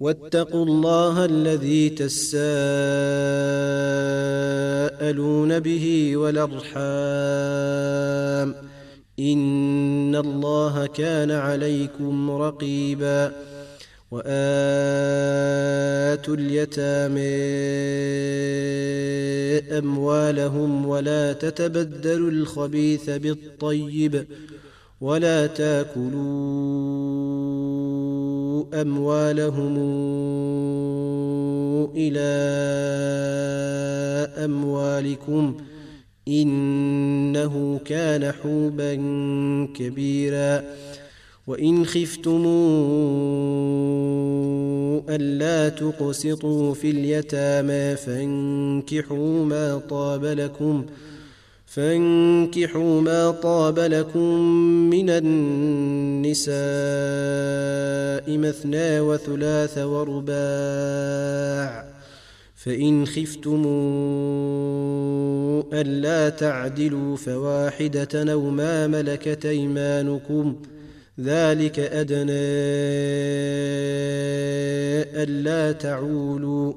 واتقوا الله الذي تساءلون به والأرحام. إن الله كان عليكم رقيبا. وآتوا اليتامى أموالهم ولا تتبدلوا الخبيث بالطيب ولا تأكلوا أموالهم إلى أموالكم إنه كان حوبا كبيرا. وإن خفتم ألا تقسطوا في اليتامى فانكحوا ما طاب لكم ۖ فانكحوا ما طاب لكم من النساء مثنى وثلاث ورباع فإن خفتم ألا تعدلوا فواحدة أو ما ملكت أيمانكم ذلك أدنى ألا تعولوا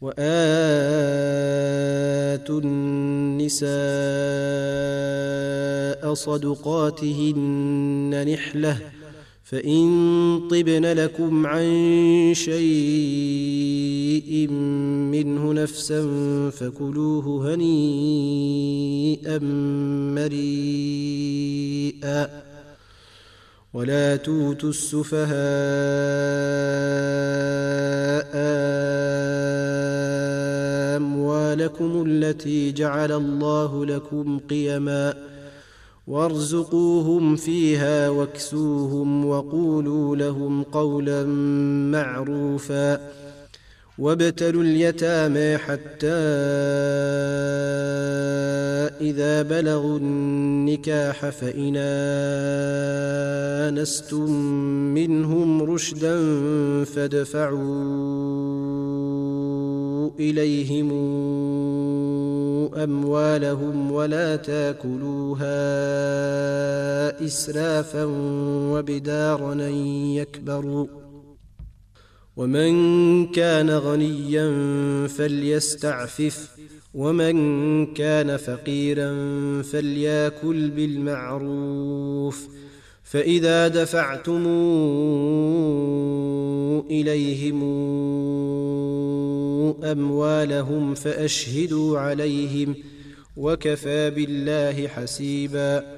وآتوا النساء صدقاتهن نحلة فإن طبن لكم عن شيء منه نفسا فكلوه هنيئا مريئا ولا توتوا السفهاء أموالكم التي جعل الله لكم قيما وارزقوهم فيها واكسوهم وقولوا لهم قولا معروفا وابتلوا اليتامى حتى إذا بلغوا النكاح فإن آنستم منهم رشدا فادفعوا إليهم أموالهم ولا تاكلوها إسرافا وبدارا يكبروا ومن كان غنيا فليستعفف ومن كان فقيرا فليأكل بالمعروف. فإذا دفعتم إليهم أموالهم فأشهدوا عليهم وكفى بالله حسيبا.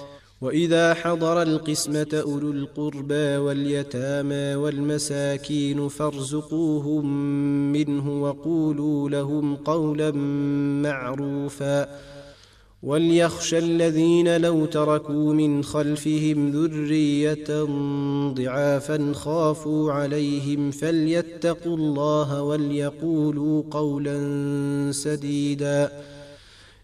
وإذا حضر القسمة أولو القربى واليتامى والمساكين فارزقوهم منه وقولوا لهم قولا معروفا وليخشى الذين لو تركوا من خلفهم ذرية ضعافا خافوا عليهم فليتقوا الله وليقولوا قولا سديدا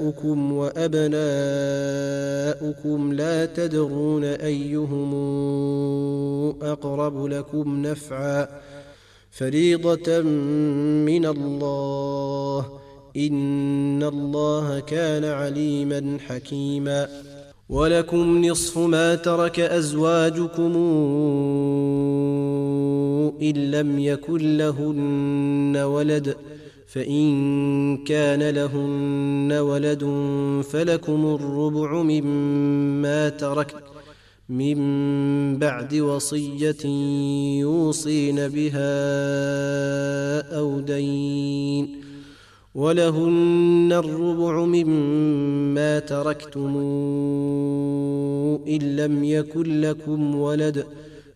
آباؤكم وأبناؤكم لا تدرون أيهم أقرب لكم نفعا. فريضة من الله. إن الله كان عليما حكيما. ولكم نصف ما ترك أزواجكم إن لم يكن لهن ولد فإن كان لهن ولد فلكم الربع مما ترك من بعد وصية يوصين بها أو دين. ولهن الربع مما تركتم إن لم يكن لكم ولد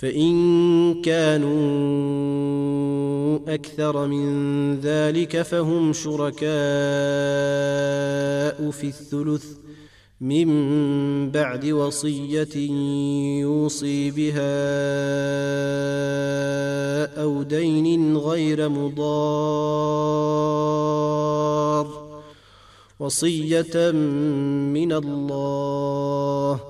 فإن كانوا أكثر من ذلك فهم شركاء في الثلث من بعد وصية يوصي بها أو دين غير مضار وصية من الله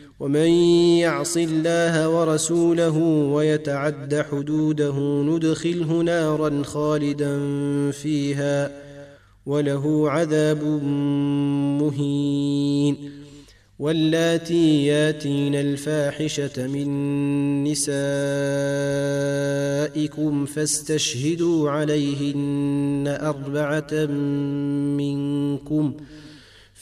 ومن يعص الله ورسوله ويتعد حدوده ندخله نارا خالدا فيها وله عذاب مهين واللاتي ياتين الفاحشة من نسائكم فاستشهدوا عليهن أربعة منكم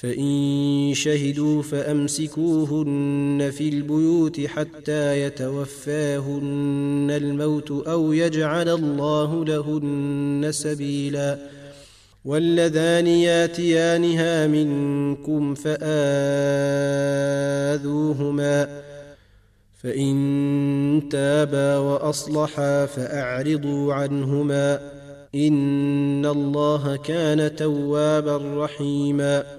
فإن شهدوا فأمسكوهن في البيوت حتى يتوفاهن الموت أو يجعل الله لهن سبيلا واللذان ياتيانها منكم فآذوهما فإن تابا وأصلحا فأعرضوا عنهما إن الله كان توابا رحيما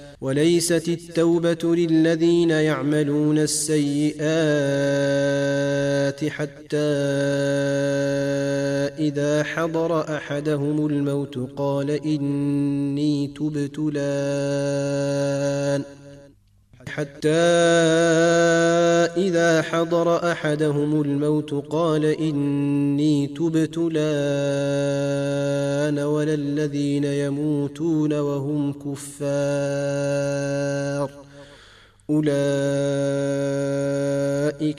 وليست التوبة للذين يعملون السيئات حتى إذا حضر أحدهم الموت قال إني تبت الان حتى إذا حضر أحدهم الموت قال إني تبت الآن ولا الذين يموتون وهم كفار. أولئك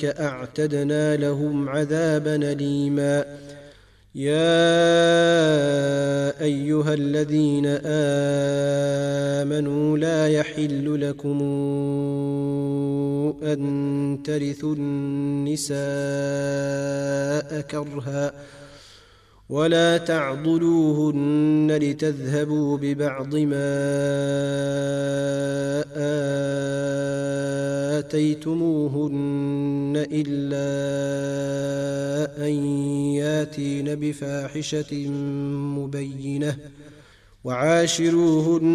أعتدنا لهم عذابا أليما. يا أيها الذين آمنوا لا يحل لكم أن ترثوا النساء كرها ولا تعضلوهن لتذهبوا ببعض ما آتيتموهن إلا أن ياتين بفاحشة مبينة وعاشروهن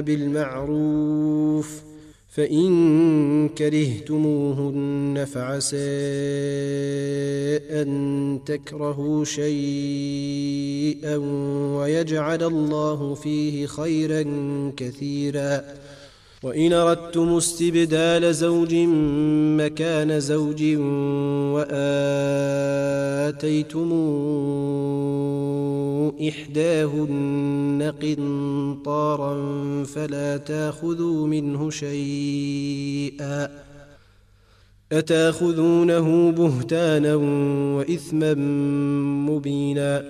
بالمعروف فإن كرهتموهن فعسى أن تكرهوا شيئا ويجعل الله فيه خيرا كثيرا وإن أردتم استبدال زوج مكان زوج وآتيتم إحداهن قنطارا فلا تأخذوا منه شيئا أتأخذونه بهتانا وإثما مبينا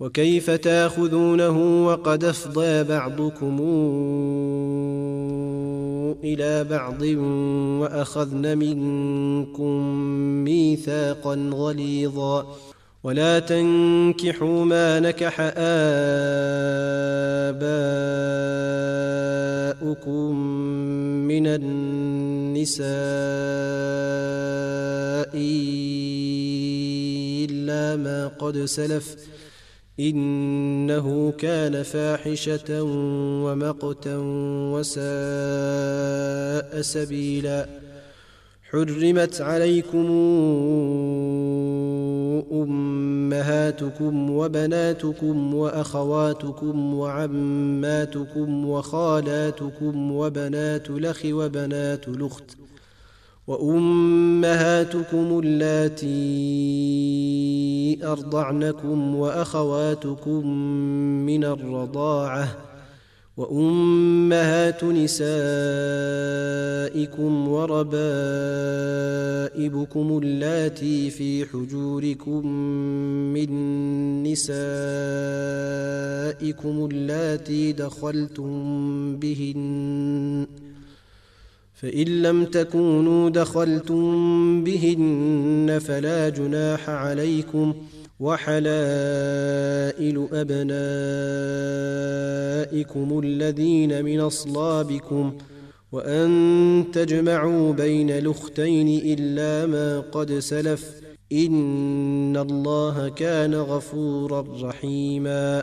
وكيف تأخذونه وقد أفضى بعضكم إلى بعض وأخذن منكم ميثاقا غليظا. ولا تنكحوا ما نكح آباؤكم من النساء إلا ما قد سلف. إنه كان فاحشة ومقتا وساء سبيلا. حرمت عليكم أمهاتكم وبناتكم وأخواتكم وعماتكم وخالاتكم وبنات الأخ وبنات الأخت وأمهاتكم اللاتي أرضعنكم وأخواتكم من الرضاعة وأمهات نسائكم وربائبكم اللاتي في حجوركم من نسائكم اللاتي دخلتم بهن فإن لم تكونوا دخلتم بهن فلا جناح عليكم وحلائل أبنائكم الذين من أصلابكم وأن تجمعوا بين الأختين إلا ما قد سلف إن الله كان غفورا رحيما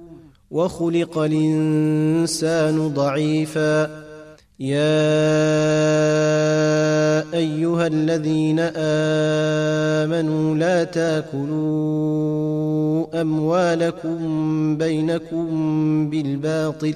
وخلق الإنسان ضعيفا. يا أيها الذين آمنوا لا تأكلوا أموالكم بينكم بالباطل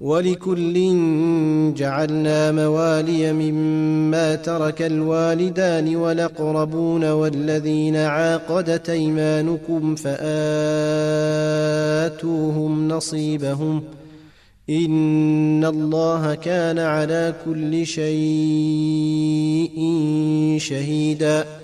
ولكل جعلنا موالي مما ترك الوالدان والأقربون والذين عاقدت أيمانكم فآتوهم نصيبهم إن الله كان على كل شيء شهيدا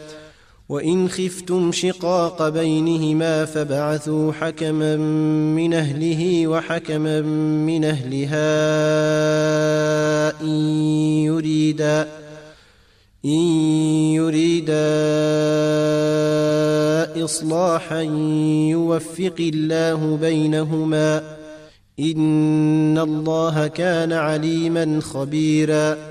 وإن خفتم شقاق بينهما فبعثوا حكما من أهله وحكما من أهلها إن يريدا إن يريدا إصلاحا يوفق الله بينهما إن الله كان عليما خبيرا.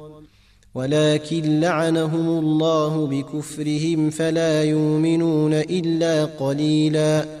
ولكن لعنهم الله بكفرهم فلا يؤمنون إلا قليلا.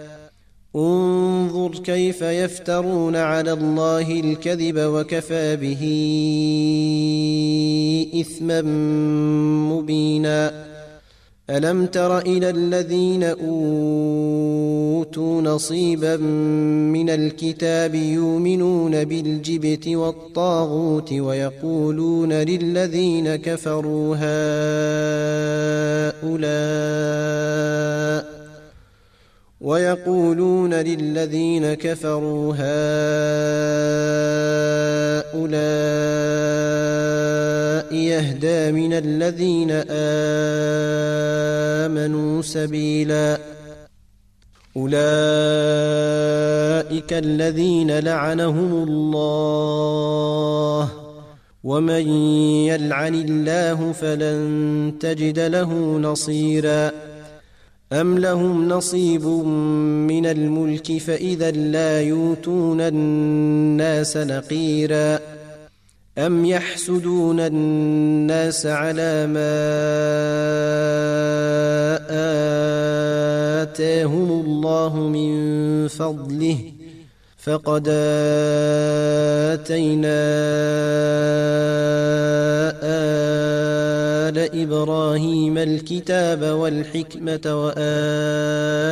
انظر كيف يفترون على الله الكذب وكفى به إثما مبينا. ألم تر إلى الذين أوتوا نصيبا من الكتاب يؤمنون بالجبت والطاغوت ويقولون للذين كفروا هؤلاء ويقولون للذين كفروا هؤلاء يهدى من الذين آمنوا سبيلا. أولئك الذين لعنهم الله. ومن يلعن الله فلن تجد له نصيرا. أم لهم نصيب من الملك فإذا لا يؤتون الناس نقيرا أم يحسدون الناس على ما آتاهم الله من فضله فقد آتينا آل إبراهيم الكتاب والحكمة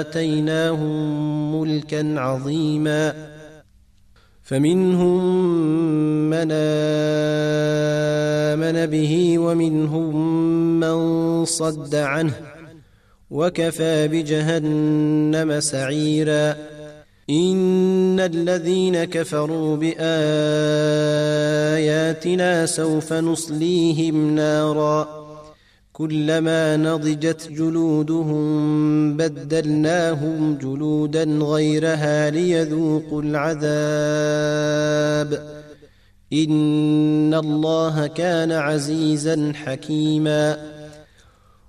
وآتيناهم ملكا عظيما فمنهم من آمن به ومنهم من صد عنه وكفى بجهنم سعيرا إن الذين كفروا بآياتنا سوف نصليهم نارا كلما نضجت جلودهم بدلناهم جلودا غيرها ليذوقوا العذاب. إن الله كان عزيزا حكيما.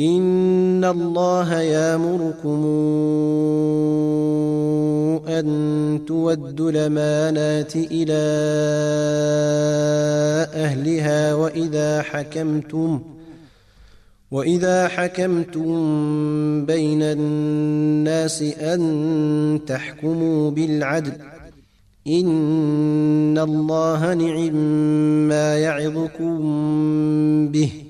إن الله يامركم أن تودوا الأمانات إلى أهلها وإذا حكمتم وإذا حكمتم بين الناس أن تحكموا بالعدل إن الله نعم ما يعظكم به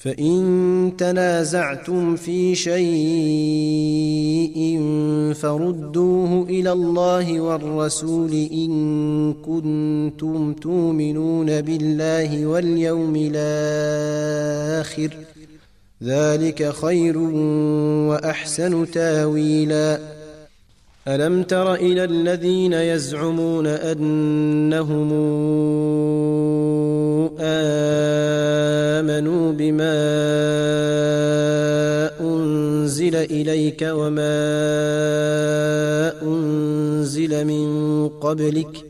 فإن تنازعتم في شيء فردوه إلى الله والرسول إن كنتم تؤمنون بالله واليوم الآخر ذلك خير وأحسن تاويلاً ألم تر إلى الذين يزعمون أنهم آمنوا بما أنزل إليك وما أنزل من قبلك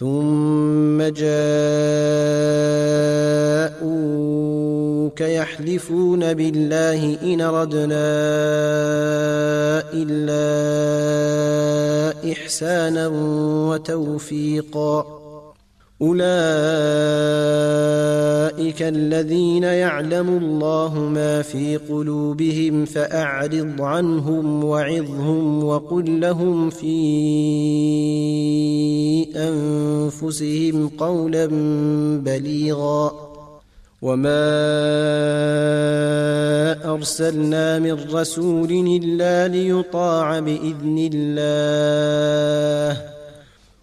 ثم جاءوك يحلفون بالله إن ردنا إلا إحسانا وتوفيقا. أولئك الذين يعلم الله ما في قلوبهم فأعرض عنهم وعظهم وقل لهم في أنفسهم قولا بليغا وما أرسلنا من رسول إلا ليطاع بإذن الله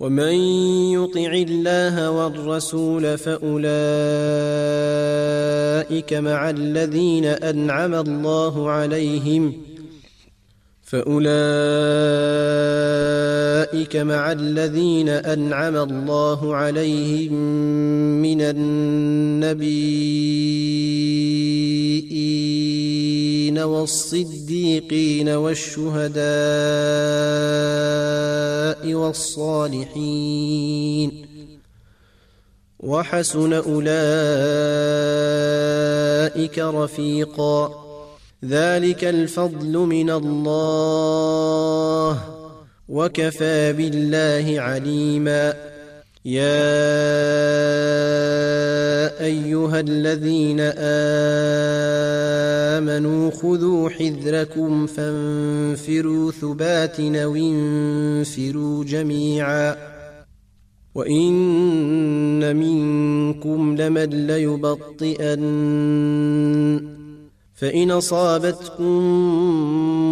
ومن يطع الله والرسول فأولئك مع الذين أنعم الله عليهم فأولئك مع الذين أنعم الله عليهم من النبيين والصديقين والشهداء والصالحين وحسن أولئك رفيقا ذلك الفضل من الله وكفى بالله عليما يا ايها الذين امنوا خذوا حذركم فانفروا ثبات أو انفروا جميعا وان منكم لمن ليبطئن فإن أصابتكم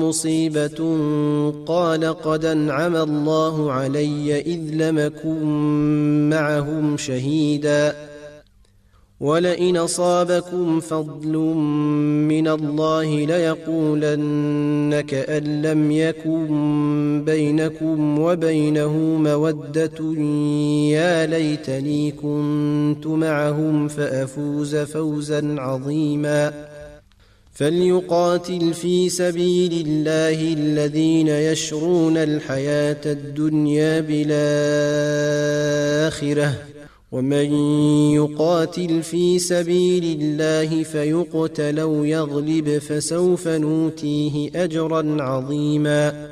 مصيبة قال قد أنعم الله علي إذ لمكن معهم شهيدا. ولئن أصابكم فضل من الله ليقولن كان لم يكن بينكم وبينه مودة. يا ليتني كنت معهم فأفوز فوزا عظيما. فليقاتل في سبيل الله الذين يشرون الحياة الدنيا بالآخرة. ومن يقاتل في سبيل الله فيقتل أو يغلب فسوف نوتيه أجرا عظيما.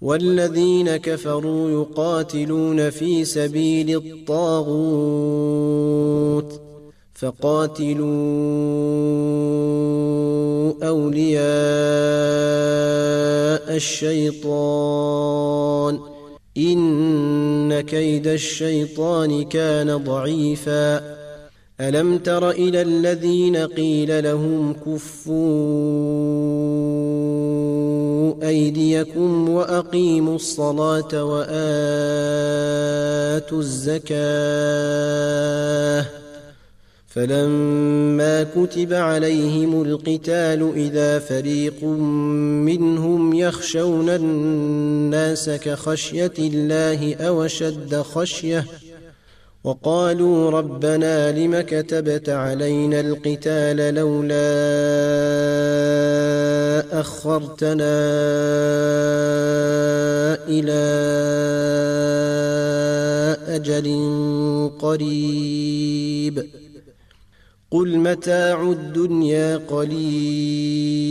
والذين كفروا يقاتلون في سبيل الطاغوت فقاتلوا أولياء الشيطان إن كيد الشيطان كان ضعيفا. ألم تر إلى الذين قيل لهم كفوا أيديكم وأقيموا الصلاة وآتوا الزكاة فلما كتب عليهم القتال إذا فريق منهم يخشون الناس كخشية الله أو أشد خشية وقالوا ربنا لم كتبت علينا القتال لولا أخرتنا إلى أجل قريب. قل متاع الدنيا قليل.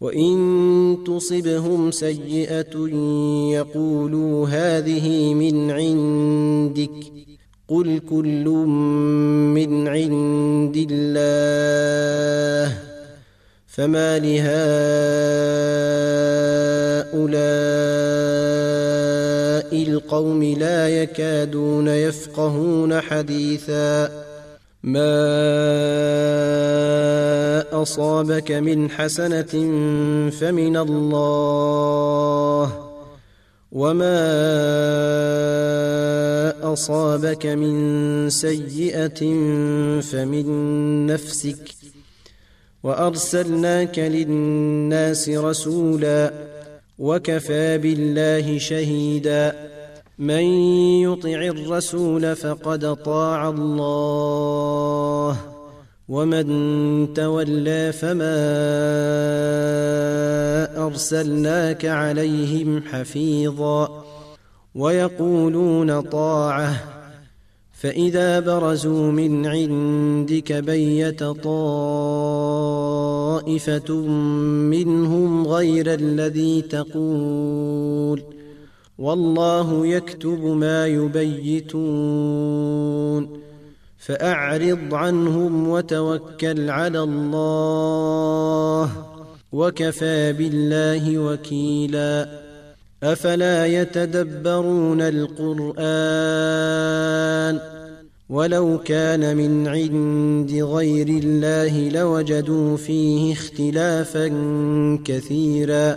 وان تصبهم سيئه يقولوا هذه من عندك قل كل من عند الله فما لهؤلاء القوم لا يكادون يفقهون حديثا ما اصابك من حسنه فمن الله وما اصابك من سيئه فمن نفسك وارسلناك للناس رسولا وكفى بالله شهيدا من يطع الرسول فقد طاع الله ومن تولى فما أرسلناك عليهم حفيظا. ويقولون طاعة فإذا برزوا من عندك بيت طائفة منهم غير الذي تقول. والله يكتب ما يبيتون. فأعرض عنهم وتوكل على الله وكفى بالله وكيلا. أفلا يتدبرون القرآن؟ ولو كان من عند غير الله لوجدوا فيه اختلافا كثيرا.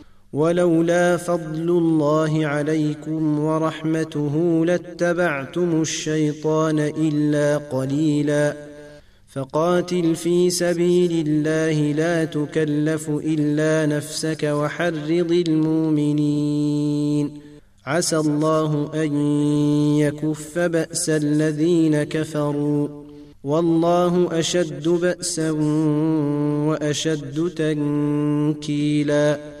ولولا فضل الله عليكم ورحمته لاتبعتم الشيطان إلا قليلا. فقاتل في سبيل الله لا تكلف إلا نفسك وحرض المؤمنين. عسى الله أن يكف بأس الذين كفروا. والله أشد بأسا وأشد تنكيلا.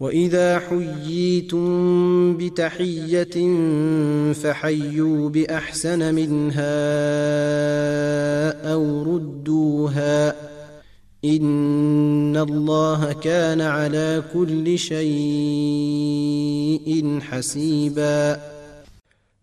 واذا حييتم بتحيه فحيوا باحسن منها أو ردوها ان الله كان على كل شيء حسيبا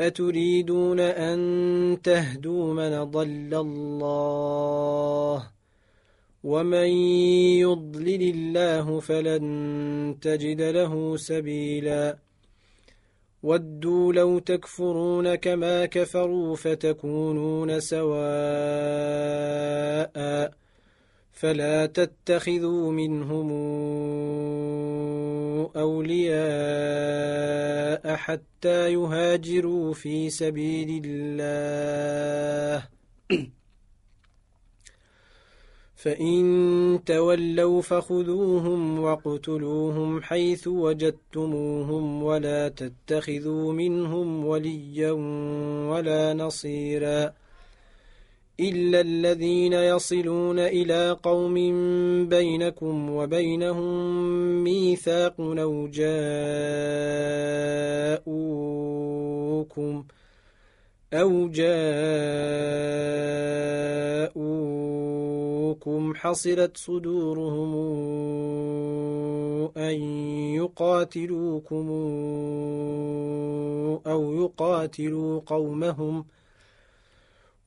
أتريدون أن تهدوا من ضل الله ومن يضلل الله فلن تجد له سبيلا ودوا لو تكفرون كما كفروا فتكونون سواء فلا تتخذوا منهم أولياء حتى يهاجروا في سبيل الله. فإن تولوا فخذوهم واقتلوهم حيث وجدتموهم ولا تتخذوا منهم وليا ولا نصيرا. إلا الذين يصلون إلى قوم بينكم وبينهم ميثاق أو جاءوكم أو جاءوكم حصلت صدورهم أن يقاتلوكم أو يقاتلوا قومهم ۖ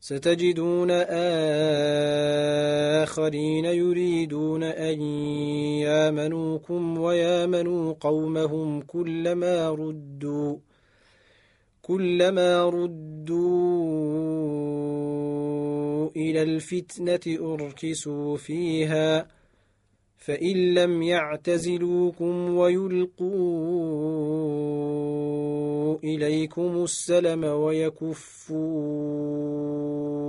ستجدون آخرين يريدون أن يامنوكم ويامنوا قومهم كلما ردوا كلما ردوا إلى الفتنة أركسوا فيها فإن لم يعتزلوكم ويلقوا إليكم السلم ويكفوا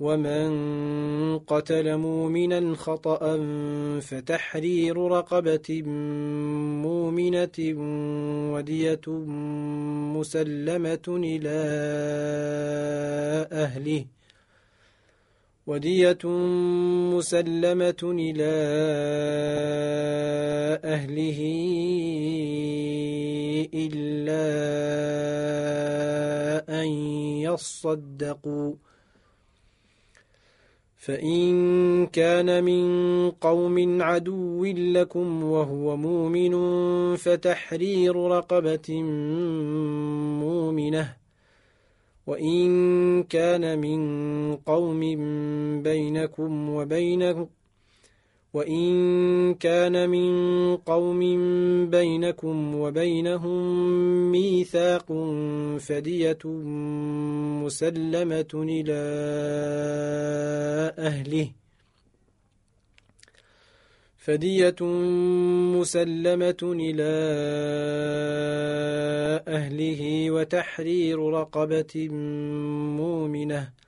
ومن قتل مؤمنا خطأ فتحرير رقبة مؤمنة ودية مسلمة إلى أهله ودية مسلمة إلى أهله إلا أن يصدقوا فإن كان من قوم عدو لكم وهو مؤمن فتحرير رقبة مؤمنة. وإن كان من قوم بينكم وبينهم وإن كان من قوم بينكم وبينهم ميثاق فدية مسلمة إلى أهله. فدية مسلمة إلى أهله وتحرير رقبة مؤمنة.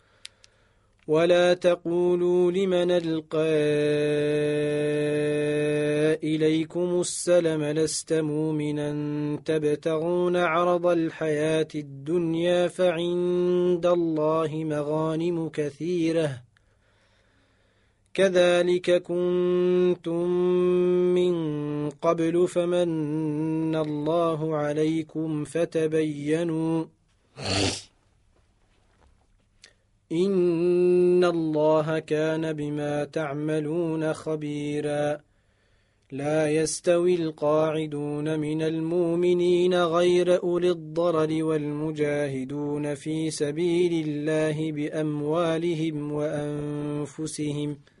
ولا تقولوا لمن القى اليكم السلم لست مؤمنا تبتغون عرض الحياة الدنيا فعند الله مغانم كثيره كذلك كنتم من قبل فمن الله عليكم فتبينوا إن الله كان بما تعملون خبيرا. لا يستوي القاعدون من المؤمنين غير أولي الضرر والمجاهدون في سبيل الله بأموالهم وأنفسهم ۖ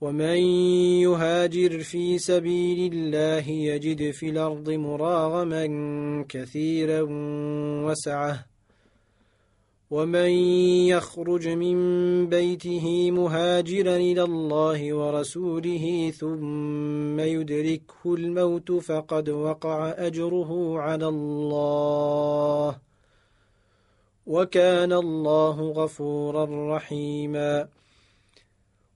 ومن يهاجر في سبيل الله يجد في الأرض مراغما كثيرا وسعة. ومن يخرج من بيته مهاجرا إلى الله ورسوله ثم يدركه الموت فقد وقع أجره على الله. وكان الله غفورا رحيما.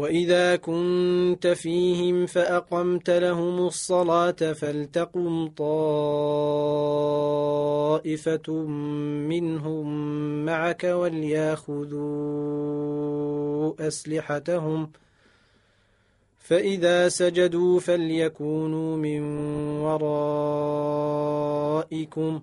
واذا كنت فيهم فاقمت لهم الصلاه فلتقم طائفه منهم معك ولياخذوا اسلحتهم فاذا سجدوا فليكونوا من ورائكم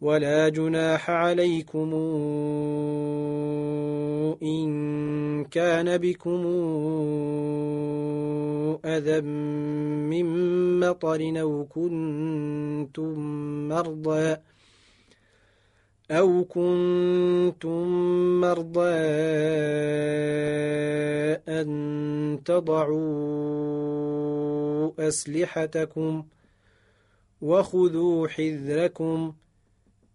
ولا جناح عليكم إن كان بكم أذى من مطر أو كنتم مرضى أو كنتم مرضى أن تضعوا أسلحتكم وخذوا حذركم ۖ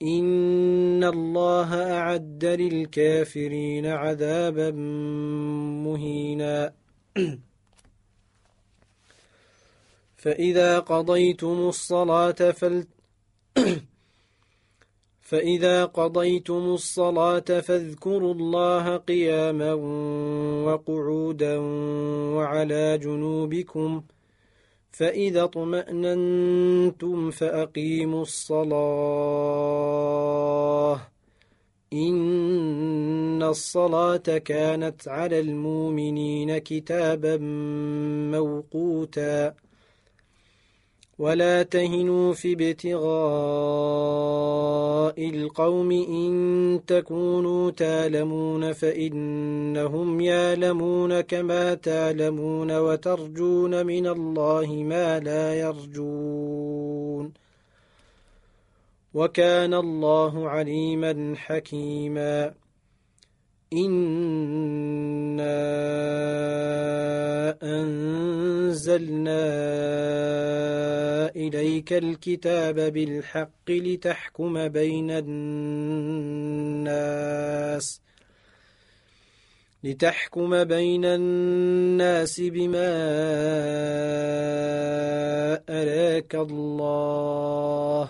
إن الله أعد للكافرين عذابا مهينا. فإذا قضيتم الصلاة فل فإذا قضيتم الصلاة فاذكروا الله قياما وقعودا وعلى جنوبكم ۖ فإذا اطمأننتم فأقيموا الصلاة. إن الصلاة كانت على المؤمنين كتابا موقوتا. ولا تهنوا في ابتغاء القوم إن تكونوا تالمون فإنهم يالمون كما تالمون وترجون من الله ما لا يرجون وكان الله عليما حكيما إنا أنزلنا إليك الكتاب بالحق لتحكم بين الناس لتحكم بين الناس بما أراك الله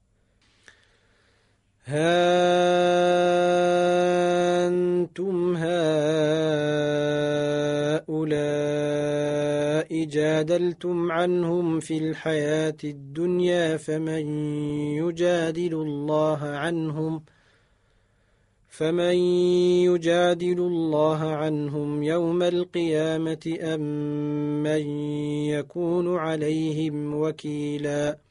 ها أنتم هؤلاء جادلتم عنهم في الحياة الدنيا فمن يجادل الله عنهم فمن يجادل الله عنهم يوم القيامة أم من يكون عليهم وكيلاً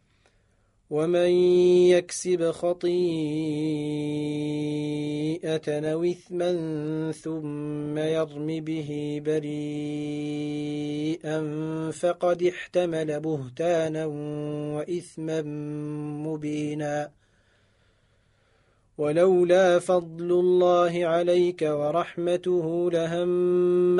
ومن يكسب خطيئة أو إثما ثم يرم به بريئا فقد احتمل بهتانا وإثما مبينا. ولولا فضل الله عليك ورحمته لهم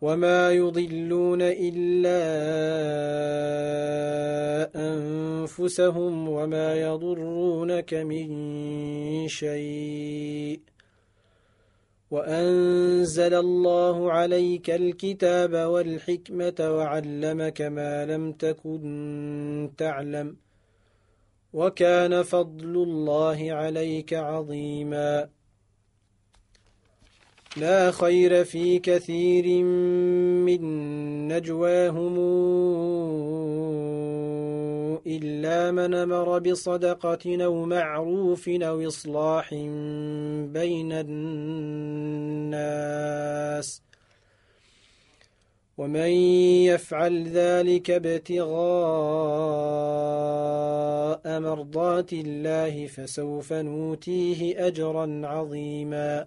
وما يضلون إلا أنفسهم وما يضرونك من شيء وأنزل الله عليك الكتاب والحكمة وعلمك ما لم تكن تعلم وكان فضل الله عليك عظيما لا خير في كثير من نجواهم إلا من أمر بصدقة أو معروف أو إصلاح بين الناس ومن يفعل ذلك ابتغاء مرضات الله فسوف نوتيه أجرا عظيما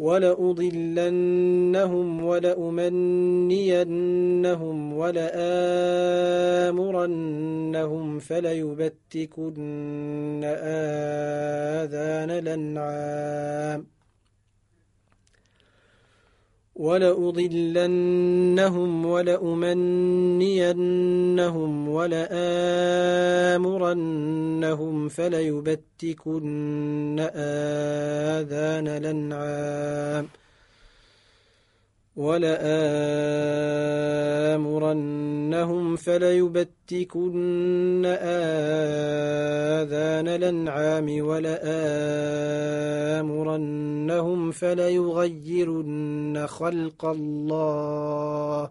ولأضلنهم ولأمنينهم ولآمرنهم فليبتكن آذان الأنعام. ولأضلنهم ولأمنينهم ولآمرنهم فليبتكن آذان الأنعام. ولآمرنهم فليبتكن آذان الأنعام ولآمرنهم فليغيرن خلق الله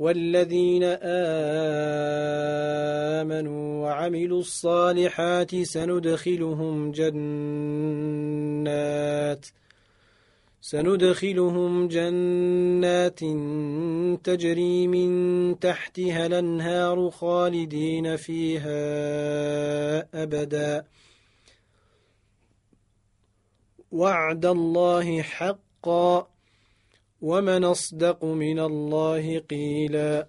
والذين آمنوا وعملوا الصالحات سندخلهم جنات سندخلهم جنات تجري من تحتها الأنهار خالدين فيها أبدا. وعد الله حقا. ومن أصدق من الله قيلا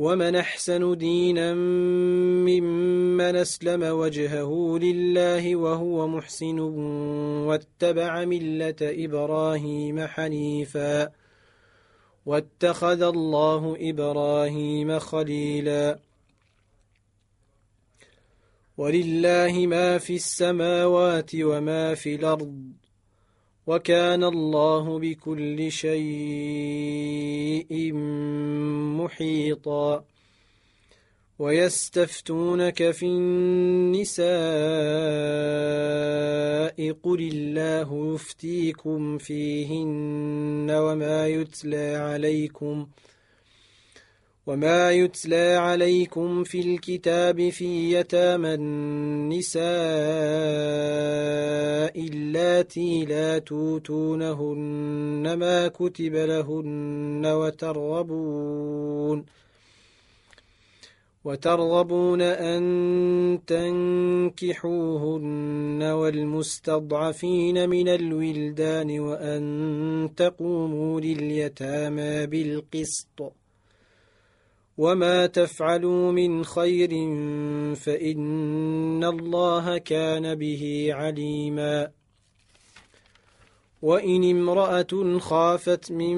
ومن أحسن دينا ممن أسلم وجهه لله وهو محسن واتبع ملة إبراهيم حنيفا واتخذ الله إبراهيم خليلا. ولله ما في السماوات وما في الأرض. وكان الله بكل شيء محيطا. ويستفتونك في النساء قل الله يفتيكم فيهن وما يتلى عليكم ۖ وما يتلى عليكم في الكتاب في يتامى النساء اللاتي لا توتونهن ما كتب لهن وترغبون وترغبون أن تنكحوهن والمستضعفين من الولدان وأن تقوموا لليتامى بالقسط وما تفعلوا من خير فإن الله كان به عليما وإن امرأة خافت من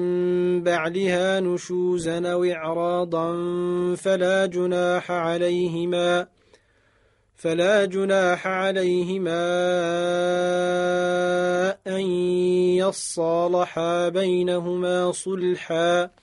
بعلها نشوزا أو إعراضا فلا جناح عليهما فلا جناح عليهما أن يصالحا بينهما صلحا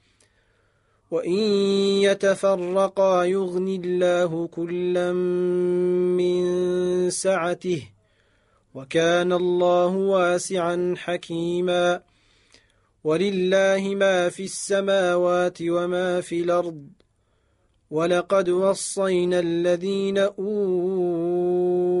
وإن يتفرقا يغن الله كلا من سعته وكان الله واسعا حكيما ولله ما في السماوات وما في الأرض ولقد وصينا الذين أوتوا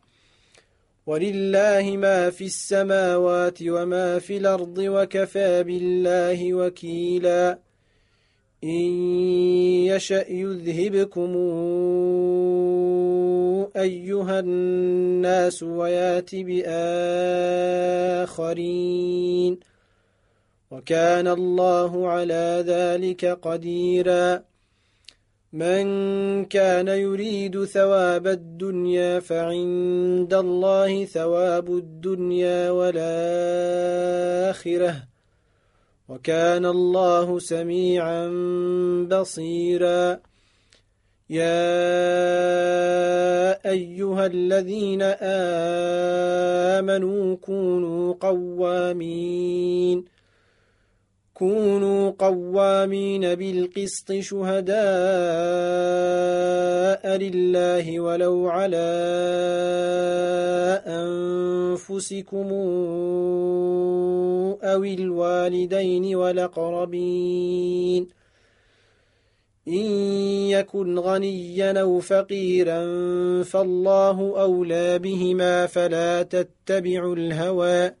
ولله ما في السماوات وما في الأرض وكفى بالله وكيلا. إن يشأ يذهبكم أيها الناس ويات بآخرين. وكان الله على ذلك قديرا. من كان يريد ثواب الدنيا فعند الله ثواب الدنيا والآخرة. وكان الله سميعا بصيرا. يا أيها الذين آمنوا كونوا قوامين. كونوا قوامين بالقسط شهداء لله ولو على أنفسكم أو الوالدين والأقربين إن يكن غنيا أو فقيرا فالله أولى بهما فلا تتبعوا الهوى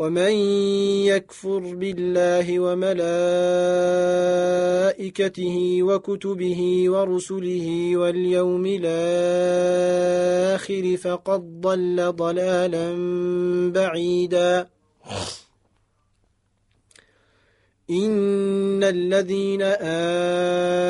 ومن يكفر بالله وملائكته وكتبه ورسله واليوم الآخر فقد ضل ضلالا بعيدا. إن الذين آمنوا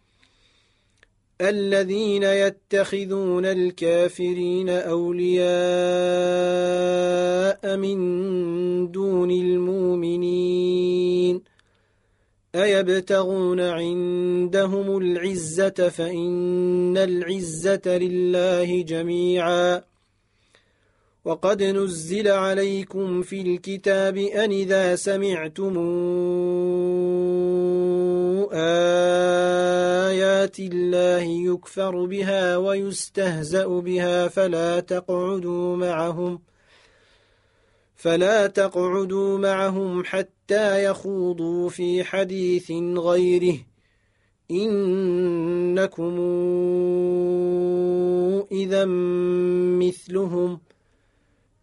الذين يتخذون الكافرين أولياء من دون المؤمنين أيبتغون عندهم العزة فإن العزة لله جميعاً وقد نزل عليكم في الكتاب أن إذا سمعتم آيات الله يكفر بها ويستهزأ بها فلا تقعدوا معهم فلا تقعدوا معهم حتى يخوضوا في حديث غيره. إنكم إذا مثلهم ۖ.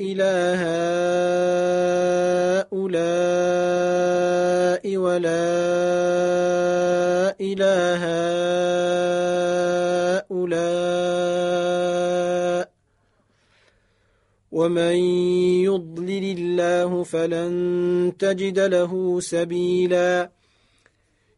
إله هؤلاء ولا إله هؤلاء. ومن يضلل الله فلن تجد له سبيلاً.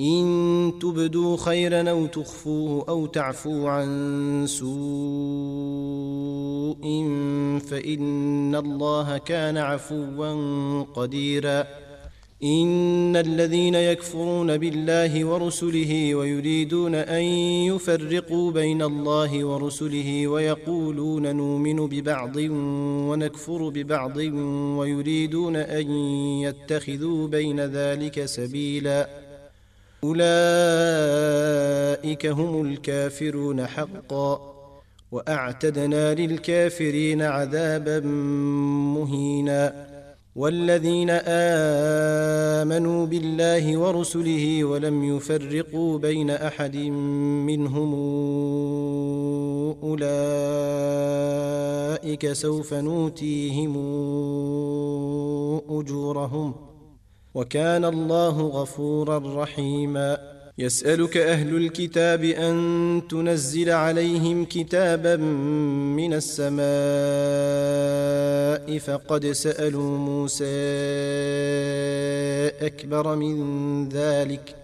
إن تبدوا خيرا أو تخفوه أو تعفوا عن سوء فإن الله كان عفوا قديرا. إن الذين يكفرون بالله ورسله ويريدون أن يفرقوا بين الله ورسله ويقولون نؤمن ببعض ونكفر ببعض ويريدون أن يتخذوا بين ذلك سبيلا. أولئك هم الكافرون حقا وأعتدنا للكافرين عذابا مهينا والذين آمنوا بالله ورسله ولم يفرقوا بين أحد منهم أولئك سوف نوتيهم أجورهم وكان الله غفورا رحيما. يسألك أهل الكتاب أن تنزل عليهم كتابا من السماء فقد سألوا موسى أكبر من ذلك.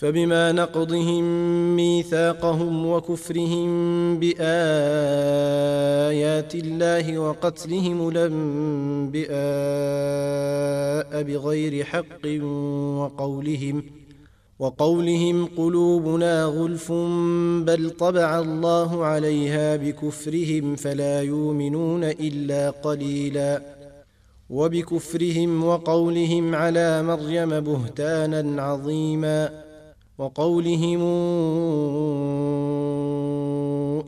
فبما نقضهم ميثاقهم وكفرهم بآيات الله وقتلهم الانبئاء بغير حق وقولهم وقولهم قلوبنا غلف بل طبع الله عليها بكفرهم فلا يؤمنون إلا قليلا وبكفرهم وقولهم على مريم بهتانا عظيما وقولهم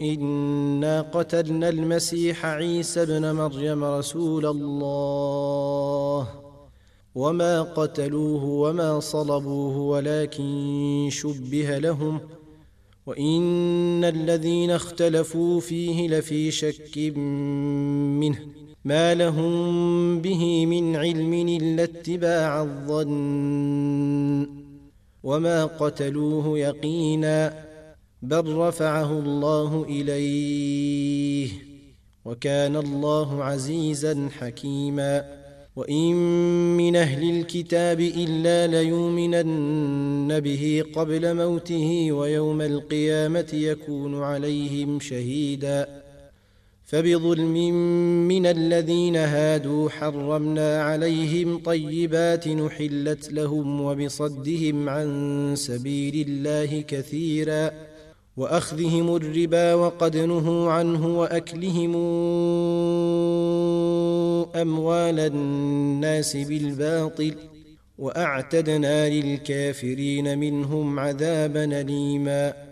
إنا قتلنا المسيح عيسى ابن مريم رسول الله وما قتلوه وما صلبوه ولكن شبه لهم وإن الذين اختلفوا فيه لفي شك منه ما لهم به من علم إلا اتباع الظن وما قتلوه يقينا بل رفعه الله اليه وكان الله عزيزا حكيما وان من أهل الكتاب الا ليؤمنن به قبل موته ويوم القيامه يكون عليهم شهيدا فبظلم من الذين هادوا حرمنا عليهم طيبات نحلت لهم وبصدهم عن سبيل الله كثيرا وأخذهم الربا وقد نهوا عنه وأكلهم أموال الناس بالباطل وأعتدنا للكافرين منهم عذابا أليما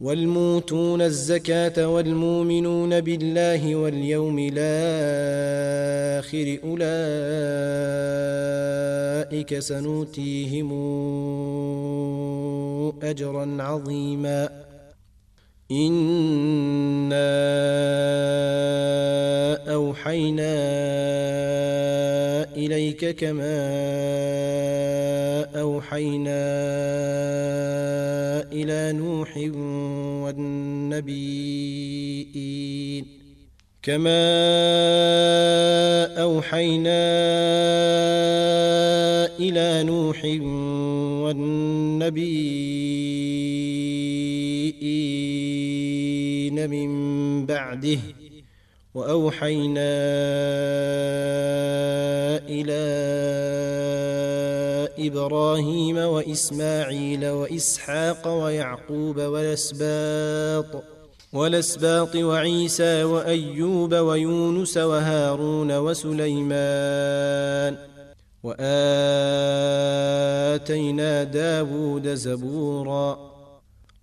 والموتون الزكاة والمؤمنون بالله واليوم الآخر أولئك سنؤتيهم اجرا عظيما انا اوحينا اليك كما اوحينا إلى نوح والنبيين كما اوحينا إلى إلى نوح والنبيين من بعده. وأوحينا إلى إبراهيم وإسماعيل وإسحاق ويعقوب والأسباط والأسباط وعيسى وأيوب ويونس وهارون وسليمان. وآتينا داود زبورا.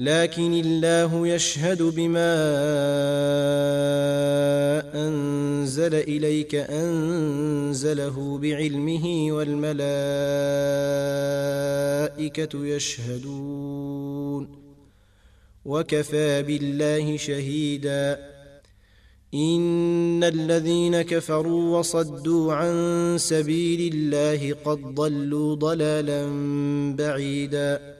لكن الله يشهد بما أنزل إليك أنزله بعلمه والملائكة يشهدون وكفى بالله شهيدا إن الذين كفروا وصدوا عن سبيل الله قد ضلوا ضلالا بعيدا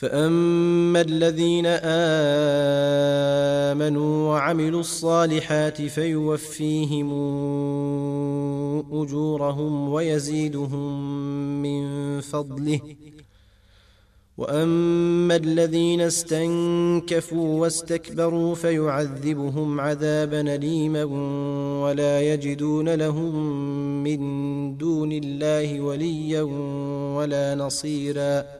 فاما الذين امنوا وعملوا الصالحات فيوفيهم اجورهم ويزيدهم من فضله واما الذين استنكفوا واستكبروا فيعذبهم عذابا اليما ولا يجدون لهم من دون الله وليا ولا نصيرا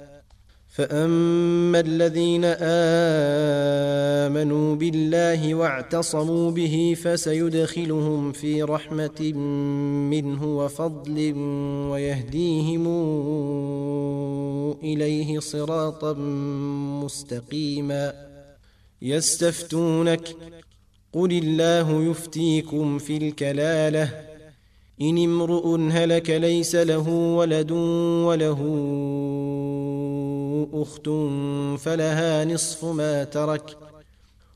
فاما الذين امنوا بالله واعتصموا به فسيدخلهم في رحمه منه وفضل ويهديهم اليه صراطا مستقيما يستفتونك قل الله يفتيكم في الكلاله ان امرؤ هلك ليس له ولد وله أخت فلها نصف ما ترك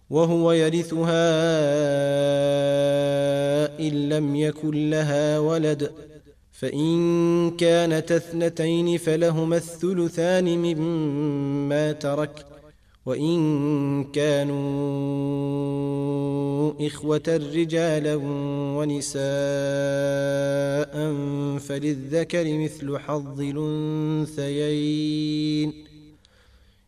وهو يرثها إن لم يكن لها ولد فإن كانت اثنتين فلهما الثلثان مما ترك وإن كانوا إخوة رجالا ونساء فللذكر مثل حظ الأنثيين